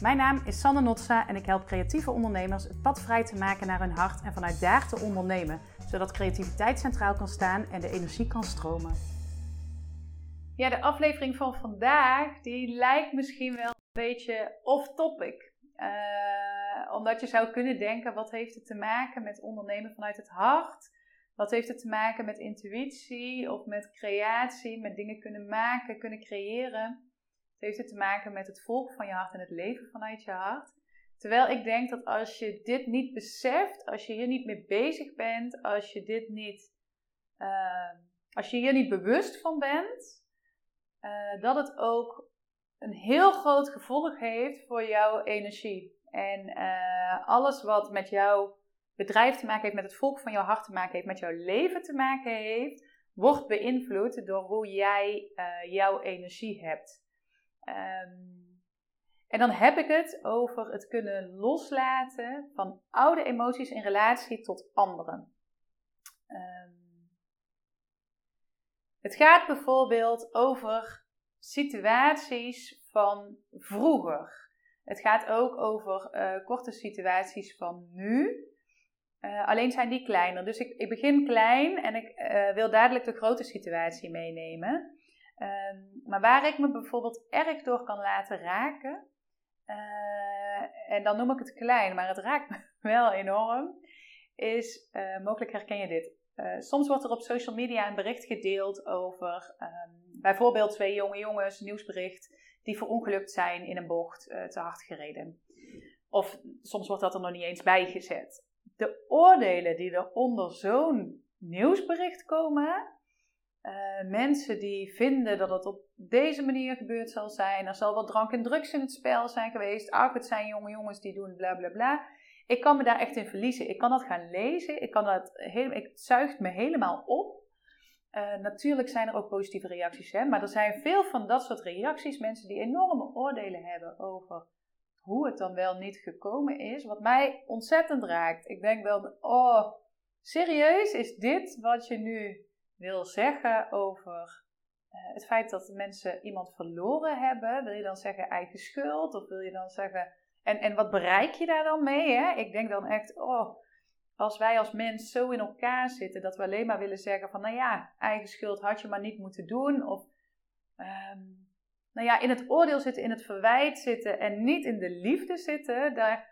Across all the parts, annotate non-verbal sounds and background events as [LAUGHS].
Mijn naam is Sanne Notsa en ik help creatieve ondernemers het pad vrij te maken naar hun hart en vanuit daar te ondernemen, zodat creativiteit centraal kan staan en de energie kan stromen. Ja, de aflevering van vandaag die lijkt misschien wel een beetje off-topic. Uh, omdat je zou kunnen denken, wat heeft het te maken met ondernemen vanuit het hart? Wat heeft het te maken met intuïtie of met creatie, met dingen kunnen maken, kunnen creëren? Heeft het te maken met het volgen van je hart en het leven vanuit je hart. Terwijl ik denk dat als je dit niet beseft, als je hier niet mee bezig bent, als je dit niet, uh, als je hier niet bewust van bent, uh, dat het ook een heel groot gevolg heeft voor jouw energie. En uh, alles wat met jouw bedrijf te maken heeft, met het volk van jouw hart te maken heeft, met jouw leven te maken heeft, wordt beïnvloed door hoe jij jouw energie hebt. Um, en dan heb ik het over het kunnen loslaten van oude emoties in relatie tot anderen. Um, het gaat bijvoorbeeld over situaties van vroeger. Het gaat ook over uh, korte situaties van nu. Uh, alleen zijn die kleiner. Dus ik, ik begin klein en ik uh, wil dadelijk de grote situatie meenemen. Ehm, maar waar ik me bijvoorbeeld erg door kan laten raken, uh, en dan noem ik het klein, maar het raakt me [LAUGHS] wel enorm, is, uh, mogelijk herken je dit. Uh, soms wordt er op social media een bericht gedeeld over um, bijvoorbeeld twee jonge jongens, nieuwsbericht, die verongelukt zijn in een bocht te hard gereden. Of soms wordt dat er nog niet eens bijgezet. De oordelen die er onder zo'n nieuwsbericht komen, uh, mensen die vinden dat het op deze manier gebeurd zal zijn. Er zal wel drank en drugs in het spel zijn geweest. Ach, het zijn jonge jongens die doen bla bla bla. Ik kan me daar echt in verliezen. Ik kan dat gaan lezen. Ik kan dat helemaal, het zuigt me helemaal op. Uh, natuurlijk zijn er ook positieve reacties, hè? maar er zijn veel van dat soort reacties. Mensen die enorme oordelen hebben over hoe het dan wel niet gekomen is. Wat mij ontzettend raakt. Ik denk wel, oh, serieus, is dit wat je nu wil zeggen over uh, het feit dat mensen iemand verloren hebben, wil je dan zeggen eigen schuld? Of wil je dan zeggen. En, en wat bereik je daar dan mee? Hè? Ik denk dan echt, oh, als wij als mens zo in elkaar zitten dat we alleen maar willen zeggen van, nou ja, eigen schuld had je maar niet moeten doen. Of, um, nou ja, in het oordeel zitten, in het verwijt zitten en niet in de liefde zitten. Daar,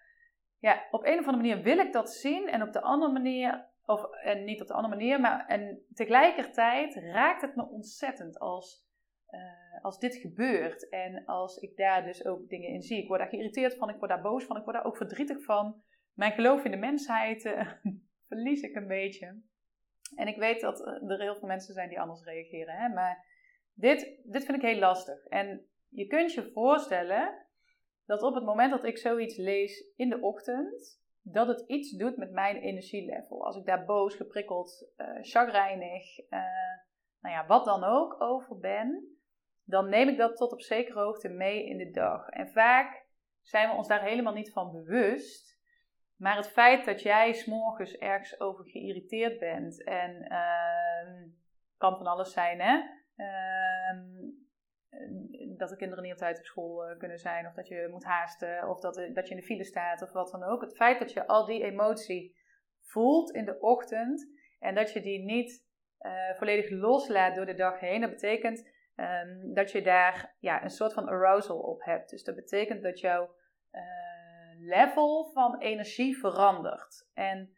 ja, op een of andere manier wil ik dat zien en op de andere manier of, en niet op de andere manier, maar en tegelijkertijd raakt het me ontzettend als, uh, als dit gebeurt. En als ik daar dus ook dingen in zie. Ik word daar geïrriteerd van, ik word daar boos van, ik word daar ook verdrietig van. Mijn geloof in de mensheid uh, [LAUGHS] verlies ik een beetje. En ik weet dat er heel veel mensen zijn die anders reageren. Hè? Maar dit, dit vind ik heel lastig. En je kunt je voorstellen dat op het moment dat ik zoiets lees in de ochtend, dat het iets doet met mijn energielevel. Als ik daar boos, geprikkeld, uh, chagrijnig, uh, nou ja, wat dan ook over ben, dan neem ik dat tot op zekere hoogte mee in de dag. En vaak zijn we ons daar helemaal niet van bewust. Maar het feit dat jij s'morgens ergens over geïrriteerd bent en uh, kan van alles zijn, hè? Ehm, dat de kinderen niet op tijd op school eh, kunnen zijn, of dat je moet haasten, of dat, dat je in de file staat, of wat dan ook. Het feit dat je al die emotie voelt in de ochtend en dat je die niet volledig loslaat door de dag heen, dat betekent um, dat je daar ja, een soort van arousal op hebt. Dus dat betekent dat jouw level van energie verandert. En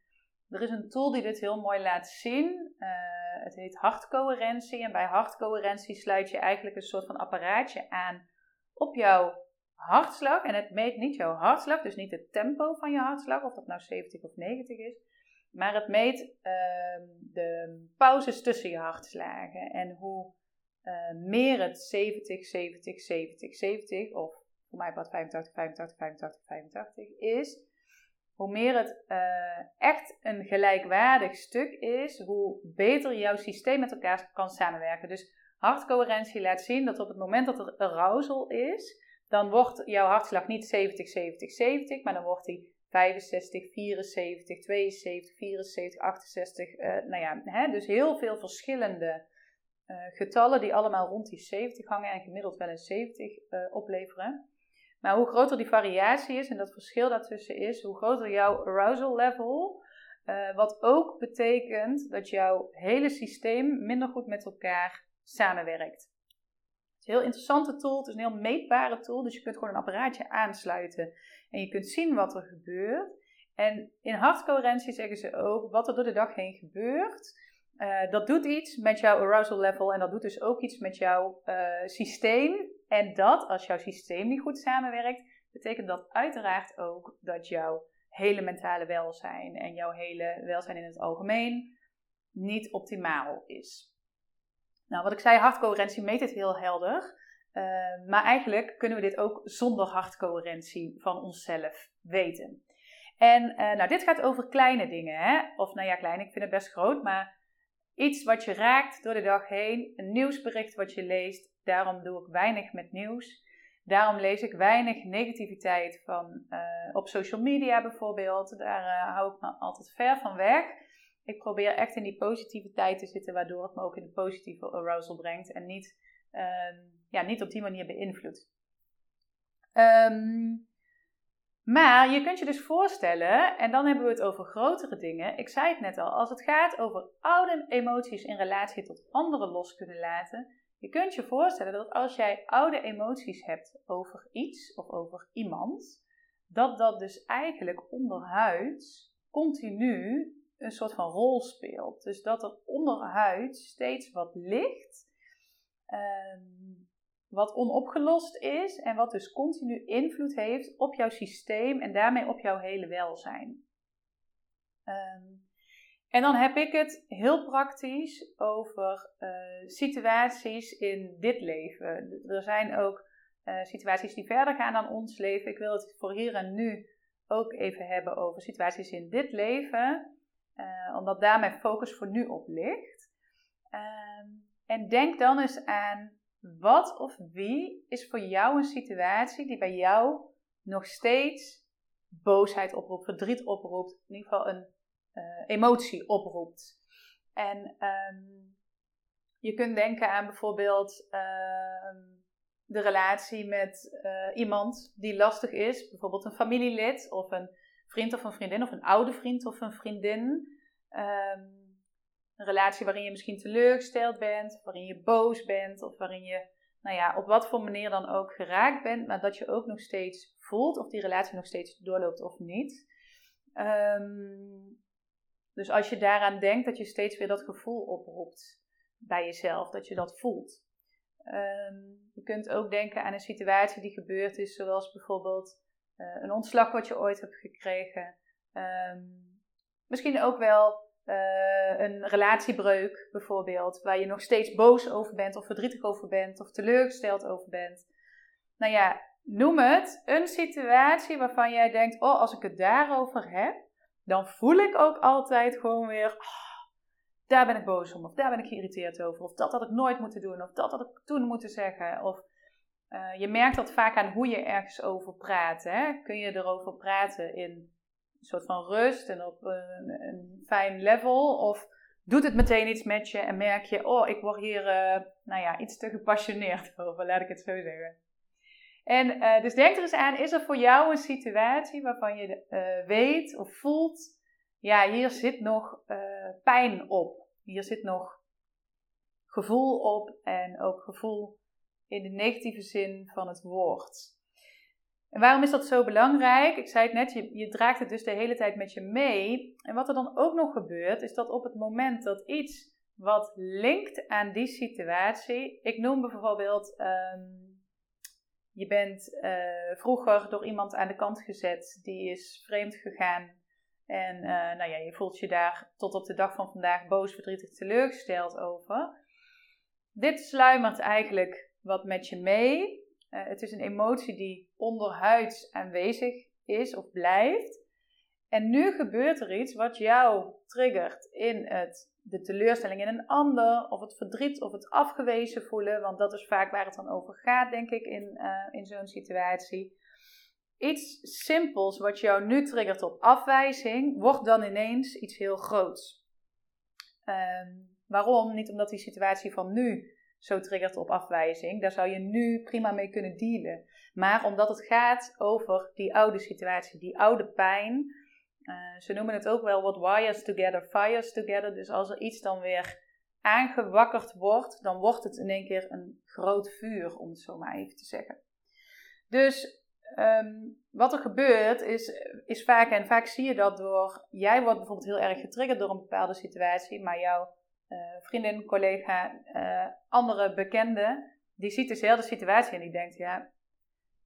er is een tool die dit heel mooi laat zien. Het heet hartcoherentie. En bij hartcoherentie sluit je eigenlijk een soort van apparaatje aan op jouw hartslag. En het meet niet jouw hartslag, dus niet het tempo van je hartslag, of dat nou 70 of 90 is. Maar het meet uh, de pauzes tussen je hartslagen. En hoe uh, meer het 70, 70, 70, 70, of voor mij wat 85, 85, 85, 85 is, hoe meer het uh, echt een gelijkwaardig stuk is, hoe beter jouw systeem met elkaar kan samenwerken. Dus hartcoherentie laat zien dat op het moment dat er arousal is, dan wordt jouw hartslag niet 70, 70, 70, maar dan wordt die 65, 74, 72, 74, 68. Uh, nou ja, hè, dus heel veel verschillende uh, getallen die allemaal rond die 70 hangen en gemiddeld wel een 70 uh, opleveren. Maar hoe groter die variatie is en dat verschil daartussen is, hoe groter jouw arousal level. Uh, wat ook betekent dat jouw hele systeem minder goed met elkaar samenwerkt. Het is een heel interessante tool, het is een heel meetbare tool, dus je kunt gewoon een apparaatje aansluiten en je kunt zien wat er gebeurt. En in hartcoherentie zeggen ze ook wat er door de dag heen gebeurt. Uh, dat doet iets met jouw arousal level en dat doet dus ook iets met jouw uh, systeem. En dat, als jouw systeem niet goed samenwerkt, betekent dat uiteraard ook dat jouw hele mentale welzijn en jouw hele welzijn in het algemeen niet optimaal is. Nou, wat ik zei, hartcoherentie meet het heel helder. Uh, maar eigenlijk kunnen we dit ook zonder hartcoherentie van onszelf weten. En uh, nou, dit gaat over kleine dingen, hè? Of nou ja, klein, ik vind het best groot, maar iets wat je raakt door de dag heen, een nieuwsbericht wat je leest. Daarom doe ik weinig met nieuws. Daarom lees ik weinig negativiteit van uh, op social media bijvoorbeeld. Daar uh, hou ik me altijd ver van weg. Ik probeer echt in die positiviteit te zitten, waardoor het me ook in de positieve arousal brengt en niet, uh, ja, niet op die manier beïnvloedt. Um, maar je kunt je dus voorstellen, en dan hebben we het over grotere dingen. Ik zei het net al, als het gaat over oude emoties in relatie tot anderen los kunnen laten. Je kunt je voorstellen dat als jij oude emoties hebt over iets of over iemand, dat dat dus eigenlijk onderhuids continu een soort van rol speelt. Dus dat er onderhuids steeds wat ligt. Um, wat onopgelost is en wat dus continu invloed heeft op jouw systeem en daarmee op jouw hele welzijn. Um, en dan heb ik het heel praktisch over uh, situaties in dit leven. Er zijn ook uh, situaties die verder gaan dan ons leven. Ik wil het voor hier en nu ook even hebben over situaties in dit leven, uh, omdat daar mijn focus voor nu op ligt. Um, en denk dan eens aan wat of wie is voor jou een situatie die bij jou nog steeds boosheid oproept, verdriet oproept, in ieder geval een uh, emotie oproept. En um, je kunt denken aan bijvoorbeeld uh, de relatie met uh, iemand die lastig is, bijvoorbeeld een familielid of een vriend of een vriendin of een oude vriend of een vriendin. Um, een relatie waarin je misschien teleurgesteld bent, waarin je boos bent, of waarin je, nou ja, op wat voor manier dan ook geraakt bent, maar dat je ook nog steeds voelt of die relatie nog steeds doorloopt of niet. Um, dus als je daaraan denkt, dat je steeds weer dat gevoel oproept bij jezelf, dat je dat voelt. Um, je kunt ook denken aan een situatie die gebeurd is, zoals bijvoorbeeld uh, een ontslag wat je ooit hebt gekregen. Um, misschien ook wel uh, een relatiebreuk bijvoorbeeld, waar je nog steeds boos over bent of verdrietig over bent of teleurgesteld over bent. Nou ja, noem het een situatie waarvan jij denkt, oh als ik het daarover heb, dan voel ik ook altijd gewoon weer, oh, daar ben ik boos om of daar ben ik geïrriteerd over of dat had ik nooit moeten doen of dat had ik toen moeten zeggen of... Uh, je merkt dat vaak aan hoe je ergens over praat. Hè? Kun je erover praten in een soort van rust en op een, een, fijn level? Of doet het meteen iets met je en merk je, oh, ik word hier, uh, nou ja, iets te gepassioneerd [LAUGHS] over, laat ik het zo zeggen. En uh, dus denk er eens aan, is er voor jou een situatie waarvan je uh, weet of voelt, ja, hier zit nog pijn op. Hier zit nog gevoel op en ook gevoel in de negatieve zin van het woord. En waarom is dat zo belangrijk? Ik zei het net, je, je draagt het dus de hele tijd met je mee. En wat er dan ook nog gebeurt, is dat op het moment dat iets wat linkt aan die situatie. Ik noem bijvoorbeeld, um, je bent uh, vroeger door iemand aan de kant gezet, die is vreemd gegaan. En uh, nou ja, je voelt je daar tot op de dag van vandaag boos, verdrietig, teleurgesteld over. Dit sluimert eigenlijk wat met je mee. Uh, het is een emotie die onderhuids aanwezig is of blijft. En nu gebeurt er iets wat jou triggert in het, de teleurstelling in een ander, of het verdriet of het afgewezen voelen, want dat is vaak waar het dan over gaat, denk ik, in, uh, in zo'n situatie. Iets simpels wat jou nu triggert op afwijzing, wordt dan ineens iets heel groots. Um, waarom? Niet omdat die situatie van nu zo triggert op afwijzing, daar zou je nu prima mee kunnen dealen. Maar omdat het gaat over die oude situatie, die oude pijn. Uh, ze noemen het ook wel what wires together, fires together. Dus als er iets dan weer aangewakkerd wordt, dan wordt het in één keer een groot vuur, om het zo maar even te zeggen. Dus ehm, wat er gebeurt is, is vaak, en vaak zie je dat door, jij wordt bijvoorbeeld heel erg getriggerd door een bepaalde situatie, maar jouw vriendin, collega, uh, andere bekende, die ziet dezelfde situatie en die denkt, ja,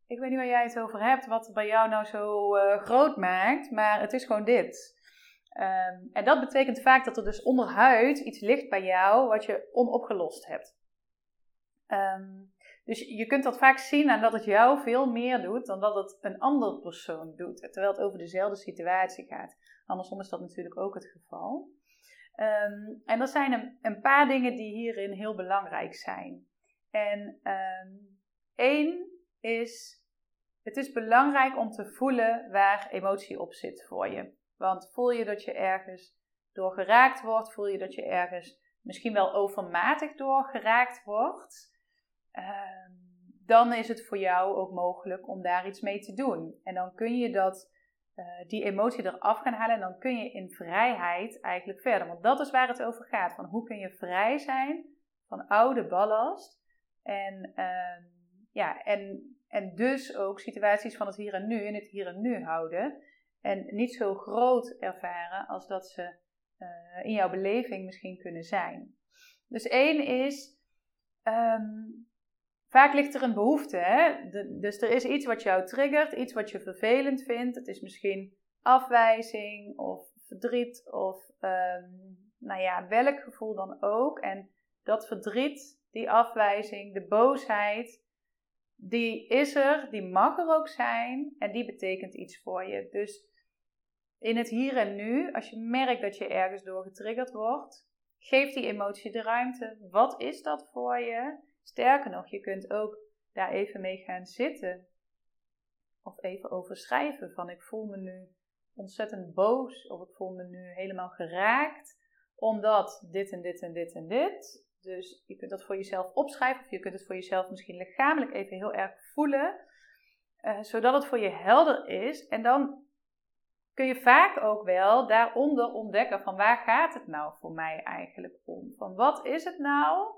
ik weet niet waar jij het over hebt, wat bij jou nou zo uh, groot maakt, maar het is gewoon dit. Um, en dat betekent vaak dat er dus onderhuid iets ligt bij jou wat je onopgelost hebt. Um, dus je kunt dat vaak zien aan dat het jou veel meer doet dan dat het een andere persoon doet, terwijl het over dezelfde situatie gaat. Andersom is dat natuurlijk ook het geval. Um, en er zijn een, paar dingen die hierin heel belangrijk zijn. En um, één is, het is belangrijk om te voelen waar emotie op zit voor je. Want voel je dat je ergens door geraakt wordt, voel je dat je ergens misschien wel overmatig door geraakt wordt, um, dan is het voor jou ook mogelijk om daar iets mee te doen. En dan kun je dat uh, die emotie eraf gaan halen en dan kun je in vrijheid eigenlijk verder. Want dat is waar het over gaat. Van hoe kun je vrij zijn van oude ballast en, uh, ja, en, en dus ook situaties van het hier en nu in het hier en nu houden. En niet zo groot ervaren als dat ze uh, in jouw beleving misschien kunnen zijn. Dus één is, um, Vaak ligt er een behoefte, hè? dus er is iets wat jou triggert, iets wat je vervelend vindt. Het is misschien afwijzing of verdriet of um, nou ja, welk gevoel dan ook. En dat verdriet, die afwijzing, de boosheid, die is er, die mag er ook zijn en die betekent iets voor je. Dus in het hier en nu, als je merkt dat je ergens door getriggerd wordt, geef die emotie de ruimte. Wat is dat voor je? Sterker nog, je kunt ook daar even mee gaan zitten. Of even over schrijven van ik voel me nu ontzettend boos of ik voel me nu helemaal geraakt omdat dit en dit en dit en dit. Dus je kunt dat voor jezelf opschrijven of je kunt het voor jezelf misschien lichamelijk even heel erg voelen. Uh, zodat het voor je helder is. En dan kun je vaak ook wel daaronder ontdekken van waar gaat het nou voor mij eigenlijk om? Van wat is het nou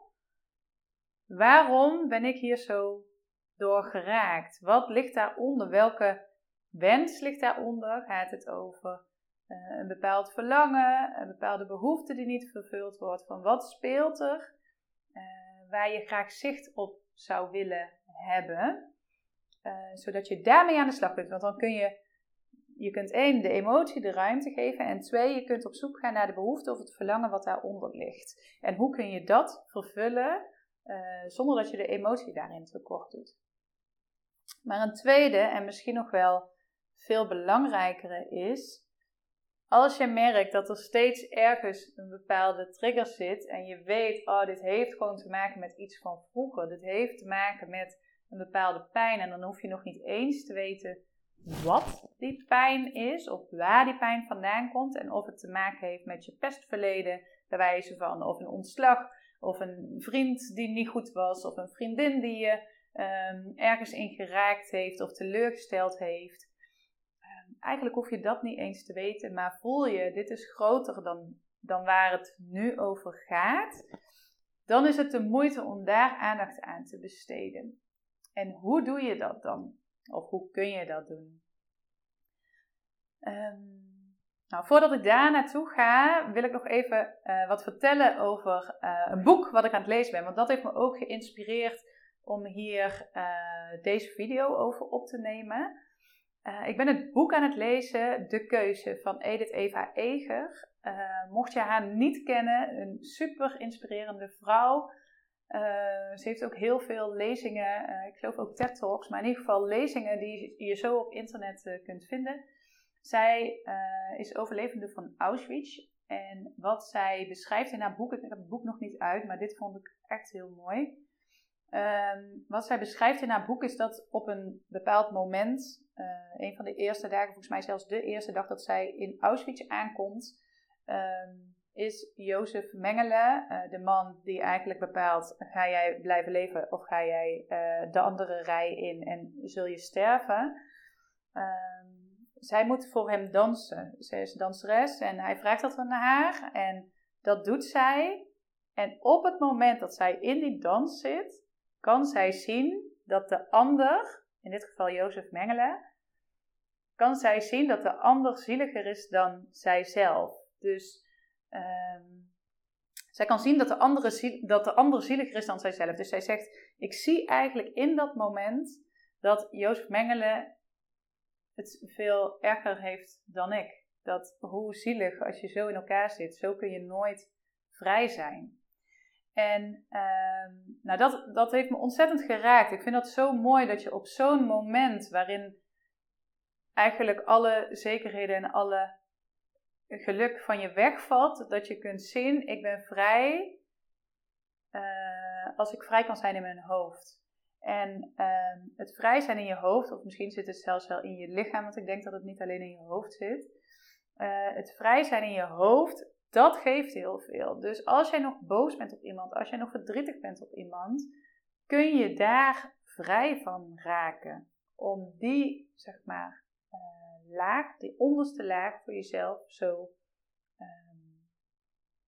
Waarom ben ik hier zo door geraakt? Wat ligt daaronder? Welke wens ligt daaronder? Gaat het over uh, een bepaald verlangen, een bepaalde behoefte die niet vervuld wordt? Van wat speelt er uh, waar je graag zicht op zou willen hebben? Uh, zodat je daarmee aan de slag kunt. Want dan kun je, je kunt één, de emotie de ruimte geven. En twee, je kunt op zoek gaan naar de behoefte of het verlangen wat daaronder ligt. En hoe kun je dat vervullen? Uh, zonder dat je de emotie daarin tekort doet. Maar een tweede en misschien nog wel veel belangrijkere is, als je merkt dat er steeds ergens een bepaalde trigger zit en je weet, oh, dit heeft gewoon te maken met iets van vroeger, dit heeft te maken met een bepaalde pijn en dan hoef je nog niet eens te weten wat die pijn is of waar die pijn vandaan komt en of het te maken heeft met je pestverleden, bij wijze van of een ontslag of een vriend die niet goed was, of een vriendin die je um, ergens in geraakt heeft of teleurgesteld heeft. Um, eigenlijk hoef je dat niet eens te weten, maar voel je, dit is groter dan, dan waar het nu over gaat, dan is het de moeite om daar aandacht aan te besteden. En hoe doe je dat dan? Of hoe kun je dat doen? Um, nou, voordat ik daar naartoe ga, wil ik nog even uh, wat vertellen over uh, een boek wat ik aan het lezen ben. Want dat heeft me ook geïnspireerd om hier uh, deze video over op te nemen. ik ben het boek aan het lezen, De Keuze van Edith Eva Eger. mocht je haar niet kennen, een super inspirerende vrouw. ze heeft ook heel veel lezingen, ik geloof ook TED Talks, maar in ieder geval lezingen die je zo op internet kunt vinden. Zij uh, is overlevende van Auschwitz. En wat zij beschrijft in haar boek, ik heb het boek nog niet uit, maar dit vond ik echt heel mooi. Um, wat zij beschrijft in haar boek is dat op een bepaald moment, uh, een van de eerste dagen, volgens mij zelfs de eerste dag dat zij in Auschwitz aankomt, um, is Jozef Mengele, uh, de man die eigenlijk bepaalt: ga jij blijven leven of ga jij de andere rij in en zul je sterven? Ehm, zij moet voor hem dansen. Zij is danseres en hij vraagt dat aan haar en dat doet zij. En op het moment dat zij in die dans zit, kan zij zien dat de ander, in dit geval Jozef Mengele, kan zij zien dat de ander zieliger is dan zijzelf. Dus um, zij kan zien dat de, andere, dat de ander zieliger is dan zijzelf. Dus zij zegt: Ik zie eigenlijk in dat moment dat Jozef Mengele het veel erger heeft dan ik. Dat hoe zielig als je zo in elkaar zit, zo kun je nooit vrij zijn. En uh, nou dat, dat heeft me ontzettend geraakt. Ik vind dat zo mooi dat je op zo'n moment waarin eigenlijk alle zekerheden en alle geluk van je wegvalt, dat je kunt zien, ik ben vrij uh, als ik vrij kan zijn in mijn hoofd. En uh, het vrij zijn in je hoofd, of misschien zit het zelfs wel in je lichaam, want ik denk dat het niet alleen in je hoofd zit. Uh, het vrij zijn in je hoofd, dat geeft heel veel. Dus als jij nog boos bent op iemand, als jij nog verdrietig bent op iemand, kun je daar vrij van raken. Om die, zeg maar, laag, die onderste laag voor jezelf zo, um,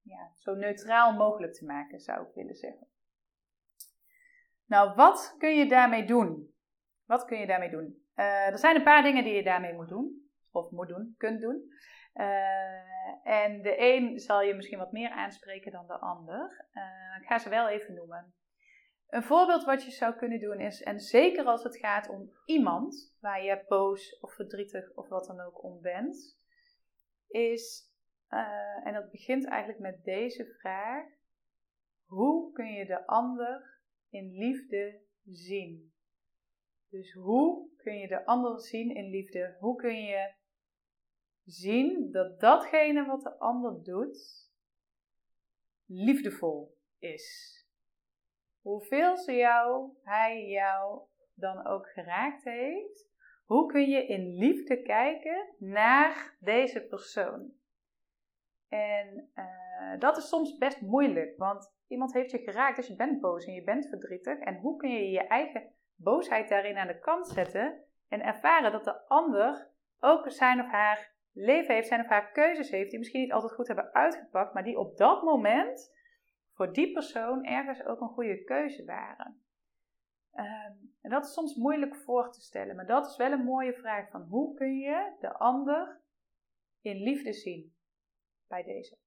ja, zo neutraal mogelijk te maken, zou ik willen zeggen. Nou, wat kun je daarmee doen? Wat kun je daarmee doen? Uh, er zijn een paar dingen die je daarmee moet doen, of moet doen, kunt doen. Uh, en de een zal je misschien wat meer aanspreken dan de ander. Uh, ik ga ze wel even noemen. Een voorbeeld wat je zou kunnen doen is, en zeker als het gaat om iemand waar je boos of verdrietig of wat dan ook om bent, is, en dat begint eigenlijk met deze vraag: hoe kun je de ander in liefde zien? Dus hoe kun je de ander zien in liefde? Hoe kun je zien dat datgene wat de ander doet liefdevol is? hoeveel ze jou, hij jou dan ook geraakt heeft, hoe kun je in liefde kijken naar deze persoon? En uh, dat is soms best moeilijk, want iemand heeft je geraakt, dus je bent boos en je bent verdrietig. En hoe kun je je eigen boosheid daarin aan de kant zetten en ervaren dat de ander ook zijn of haar leven heeft, zijn of haar keuzes heeft, die misschien niet altijd goed hebben uitgepakt, maar die op dat moment voor die persoon ergens ook een goede keuze waren. Ehm, en dat is soms moeilijk voor te stellen, maar dat is wel een mooie vraag van hoe kun je de ander in liefde zien bij deze.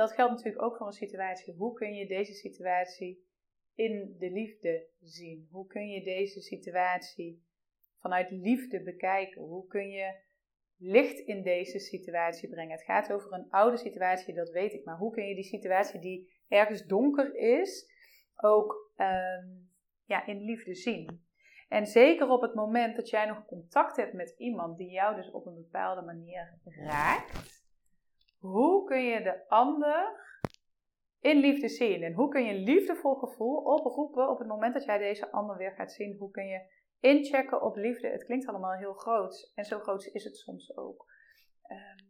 Dat geldt natuurlijk ook voor een situatie. Hoe kun je deze situatie in de liefde zien? Hoe kun je deze situatie vanuit liefde bekijken? Hoe kun je licht in deze situatie brengen. Het gaat over een oude situatie, dat weet ik. Maar hoe kun je die situatie die ergens donker is, ook ehm, ja, in liefde zien? En zeker op het moment dat jij nog contact hebt met iemand die jou dus op een bepaalde manier raakt, hoe kun je de ander in liefde zien? En hoe kun je liefdevol gevoel oproepen op het moment dat jij deze ander weer gaat zien? Hoe kun je Inchecken op liefde, het klinkt allemaal heel groot. En zo groot is het soms ook. Um,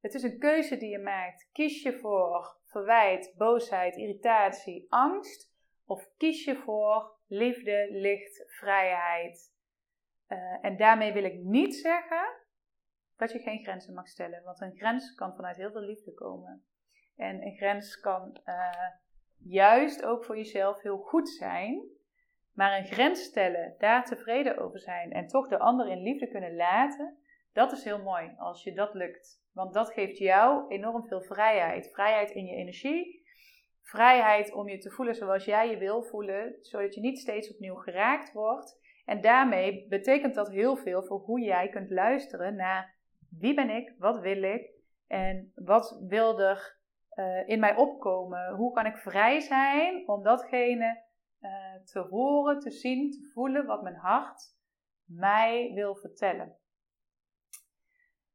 het is een keuze die je maakt. Kies je voor verwijt, boosheid, irritatie, angst? Of kies je voor liefde, licht, vrijheid? Uh, en daarmee wil ik niet zeggen dat je geen grenzen mag stellen. Want een grens kan vanuit heel veel liefde komen. En een grens kan uh, juist ook voor jezelf heel goed zijn. Maar een grens stellen, daar tevreden over zijn en toch de ander in liefde kunnen laten, dat is heel mooi als je dat lukt. Want dat geeft jou enorm veel vrijheid. Vrijheid in je energie. Vrijheid om je te voelen zoals jij je wil voelen, zodat je niet steeds opnieuw geraakt wordt. En daarmee betekent dat heel veel voor hoe jij kunt luisteren naar wie ben ik, wat wil ik en wat wil er uh, in mij opkomen. Hoe kan ik vrij zijn om datgene uh, te horen, te zien, te voelen wat mijn hart mij wil vertellen.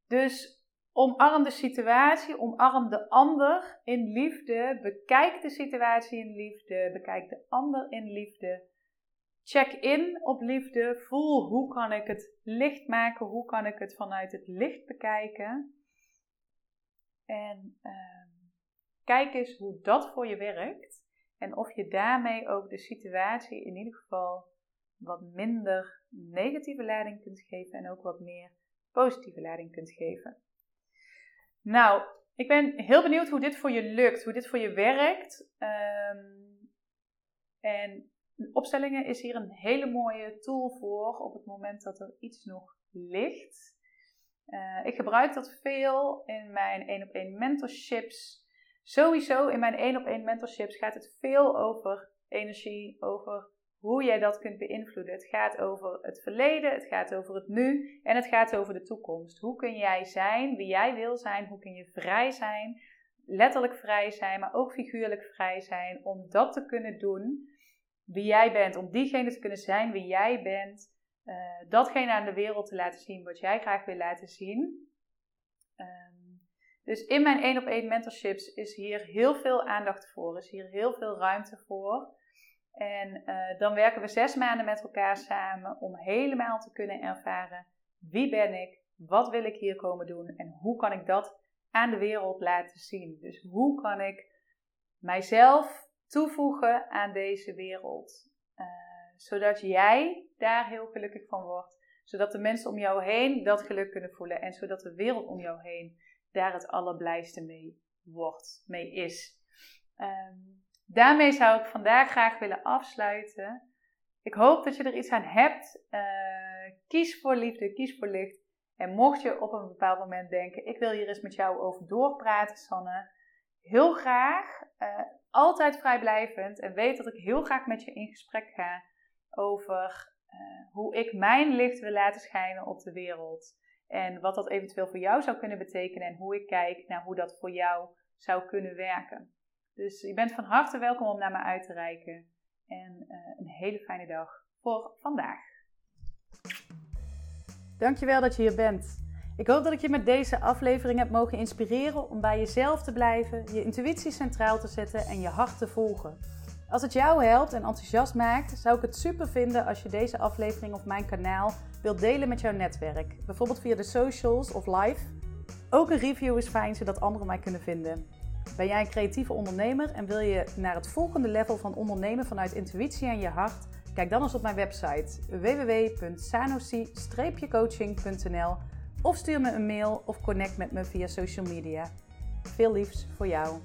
Dus omarm de situatie, omarm de ander in liefde, bekijk de situatie in liefde, bekijk de ander in liefde. Check in op liefde, voel hoe kan ik het licht maken, hoe kan ik het vanuit het licht bekijken. En ehm, kijk eens hoe dat voor je werkt. En of je daarmee ook de situatie in ieder geval wat minder negatieve lading kunt geven en ook wat meer positieve lading kunt geven. Nou, ik ben heel benieuwd hoe dit voor je lukt, hoe dit voor je werkt. Um, en opstellingen is hier een hele mooie tool voor op het moment dat er iets nog ligt. Uh, ik gebruik dat veel in mijn 1 op 1 mentorships. Sowieso in mijn 1 op 1 mentorships gaat het veel over energie, over hoe jij dat kunt beïnvloeden. Het gaat over het verleden, het gaat over het nu en het gaat over de toekomst. Hoe kun jij zijn wie jij wil zijn? Hoe kun je vrij zijn? Letterlijk vrij zijn, maar ook figuurlijk vrij zijn om dat te kunnen doen wie jij bent, om diegene te kunnen zijn wie jij bent, uh, datgene aan de wereld te laten zien wat jij graag wil laten zien. Um, dus in mijn één op één mentorships is hier heel veel aandacht voor, is hier heel veel ruimte voor. En uh, dan werken we zes maanden met elkaar samen om helemaal te kunnen ervaren wie ben ik, wat wil ik hier komen doen en hoe kan ik dat aan de wereld laten zien. Dus hoe kan ik mijzelf toevoegen aan deze wereld. Uh, zodat jij daar heel gelukkig van wordt. Zodat de mensen om jou heen dat geluk kunnen voelen. En zodat de wereld om jou heen daar het allerblijste mee wordt, mee is. Um, daarmee zou ik vandaag graag willen afsluiten. Ik hoop dat je er iets aan hebt. Uh, kies voor liefde, kies voor licht. En mocht je op een bepaald moment denken: ik wil hier eens met jou over doorpraten, Sanne. Heel graag. Uh, altijd vrijblijvend en weet dat ik heel graag met je in gesprek ga over uh, hoe ik mijn licht wil laten schijnen op de wereld. En wat dat eventueel voor jou zou kunnen betekenen en hoe ik kijk naar hoe dat voor jou zou kunnen werken. Dus je bent van harte welkom om naar me uit te reiken. En uh, een hele fijne dag voor vandaag. Dankjewel dat je hier bent. Ik hoop dat ik je met deze aflevering heb mogen inspireren om bij jezelf te blijven, je intuïtie centraal te zetten en je hart te volgen. Als het jou helpt en enthousiast maakt, zou ik het super vinden als je deze aflevering op mijn kanaal wilt delen met jouw netwerk, bijvoorbeeld via de socials of live. Ook een review is fijn zodat anderen mij kunnen vinden. Ben jij een creatieve ondernemer en wil je naar het volgende level van ondernemen vanuit intuïtie en je hart? Kijk dan eens op mijn website www.sanosi-coaching.nl of stuur me een mail of connect met me via social media. Veel liefs voor jou.